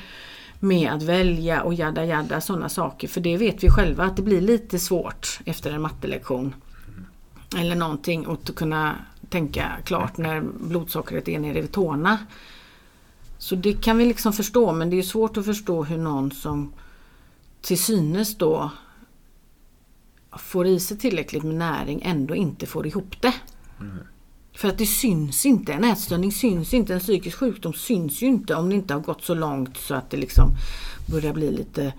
med att välja och jadda jadda sådana saker. För det vet vi själva att det blir lite svårt efter en mattelektion. Eller någonting att kunna tänka klart när blodsockret är nere vid tårna. Så det kan vi liksom förstå men det är svårt att förstå hur någon som till synes då får i sig tillräckligt med näring ändå inte får ihop det. För att det syns inte. En ätstörning syns inte. En psykisk sjukdom syns ju inte om det inte har gått så långt så att det liksom börjar bli lite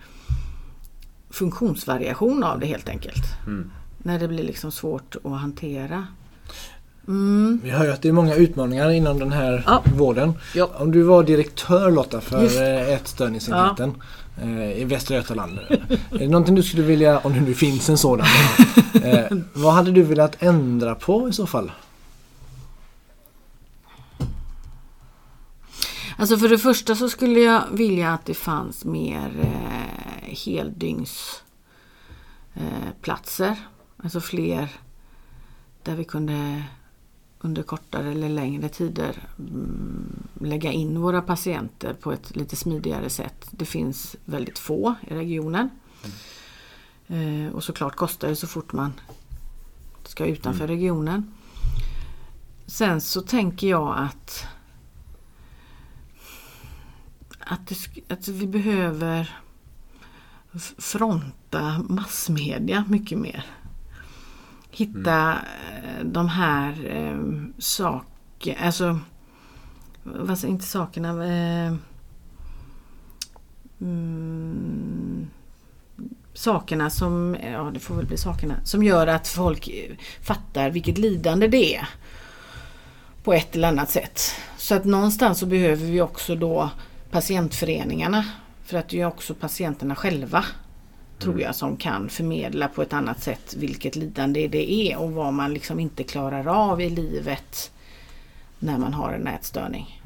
funktionsvariation av det helt enkelt. Mm. När det blir liksom svårt att hantera. Mm. Vi hör ju att det är många utmaningar inom den här Ja. vården. Ja. Om du var direktör Lotta för eh, ätstörningsenheten eh, i Västra Götaland. är det någonting du skulle vilja, om det nu finns en sådan, eh, vad hade du velat ändra på i så fall? Alltså för det första så skulle jag vilja att det fanns mer eh, heldygns eh. Alltså fler där vi kunde under kortare eller längre tider mm, lägga in våra patienter på ett lite smidigare sätt. Det finns väldigt få i regionen. Eh, och såklart kostar det så fort man ska utanför regionen. Sen så tänker jag att att, det, att vi behöver fronta massmedia mycket mer. Hitta mm. de här eh, sakerna, alltså vad inte sakerna, eh, mm, sakerna som, ja det får väl bli sakerna, som gör att folk eh, fattar vilket lidande det är. På ett eller annat sätt. Så att någonstans så behöver vi också då patientföreningarna. För att det är ju också patienterna själva tror jag, som kan förmedla på ett annat sätt vilket lidande det är och vad man liksom inte klarar av i livet när man har en ätstörning.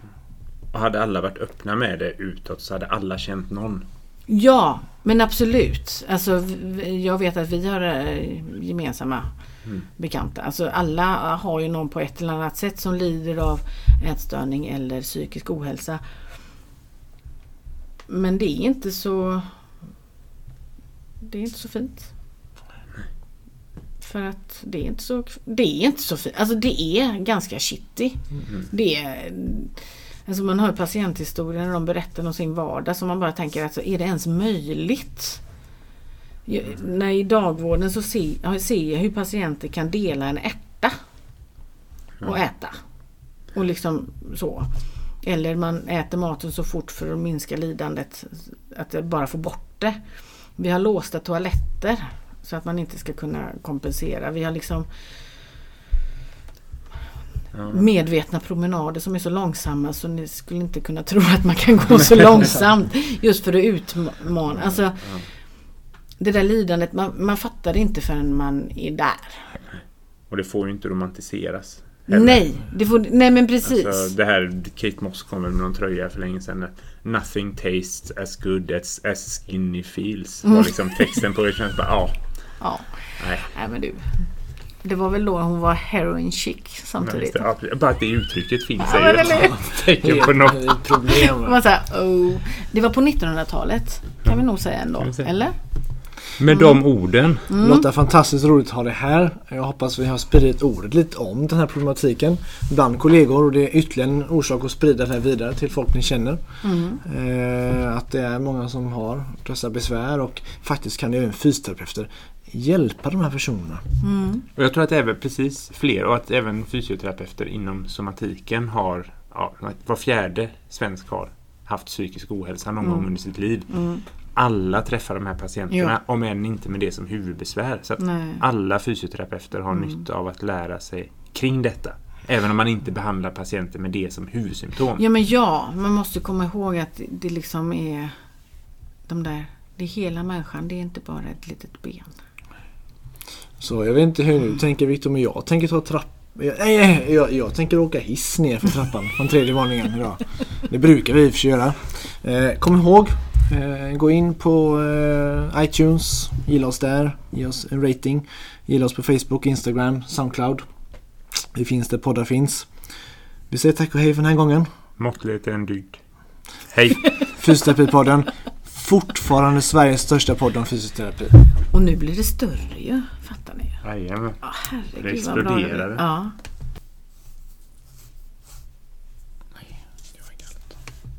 Och hade alla varit öppna med det utåt så hade alla känt någon. Ja, men absolut. Alltså, jag vet att vi har eh, gemensamma bekanta. Alltså, alla har ju någon på ett eller annat sätt som lider av ätstörning eller psykisk ohälsa. Men det är inte så... Det är inte så fint. För att det är inte så, det är inte så fint. Alltså det är ganska shitty. Det är, alltså man hör patienthistorier när de berättar om sin vardag så man bara tänker alltså, är det ens möjligt? Jag, när I dagvården så ser, ser jag hur patienter kan dela en ärta och äta. Och liksom så. Eller man äter maten så fort för att minska lidandet. Att bara få bort det. Vi har låsta toaletter så att man inte ska kunna kompensera. Vi har liksom medvetna promenader som är så långsamma så ni skulle inte kunna tro att man kan gå så långsamt just för att utmana. Alltså, det där lidandet, man, man fattar det inte förrän man är där. Och det får ju inte romantiseras. heller. Nej, det får, nej men precis. Alltså, det här Kate Moss kom med någon tröja för länge sedan. Nothing tastes as good as, as skinny feels. Mm. Var liksom texten på det. bara, ja. ja, Nej. nej men du. Det var väl då hon var heroin chic samtidigt. Ja, bara att det uttrycket finns Ja, är ju tecken på något. Det problem. Det var så här, oh. Det var på 1900-talet kan vi nog säga ändå. Eller? Med de orden. Mm. Lotta, fantastiskt roligt att ha dig här. Jag hoppas vi har spridit ordet lite om den här problematiken bland kollegor och det är ytterligare en orsak att sprida det här vidare till folk ni känner. Mm. Eh, att det är många som har dessa besvär och faktiskt kan även fysioterapeuter hjälpa de här personerna. Mm. Och jag tror att även precis fler och att även fysioterapeuter inom somatiken har, ja, var fjärde svensk har haft psykisk ohälsa någon gång under sitt liv. Mm. Alla träffar de här patienterna, Ja. om än inte med det som huvudbesvär. Så alla fysioterapeuter har Mm. nytta av att lära sig kring detta. Även om man inte behandlar patienter med det som huvudsymptom. Ja men ja, man måste komma ihåg att det- liksom är de där, det är hela människan, det är inte bara ett litet ben. Så jag vet inte hur du tänker Victor men jag tänker ta trapp jag, nej, jag, jag tänker åka hiss ner för trappan från tredje våningen idag. Det brukar vi i och för sig göra. Eh, kom ihåg, gå in på eh, iTunes, gilla oss där, ge oss en rating. Gilla oss på Facebook, Instagram, Soundcloud. Vi finns där poddar finns. Vi säger tack och hej för den här gången. Måttlighet är en dygd. Hej! Fysioterapipodden. Fortfarande Sveriges största podd om fysioterapi. Och nu blir det större ju, fattar ni? Jajamän. Ja, herregud Det vad bra det blir. exploderade. Ja.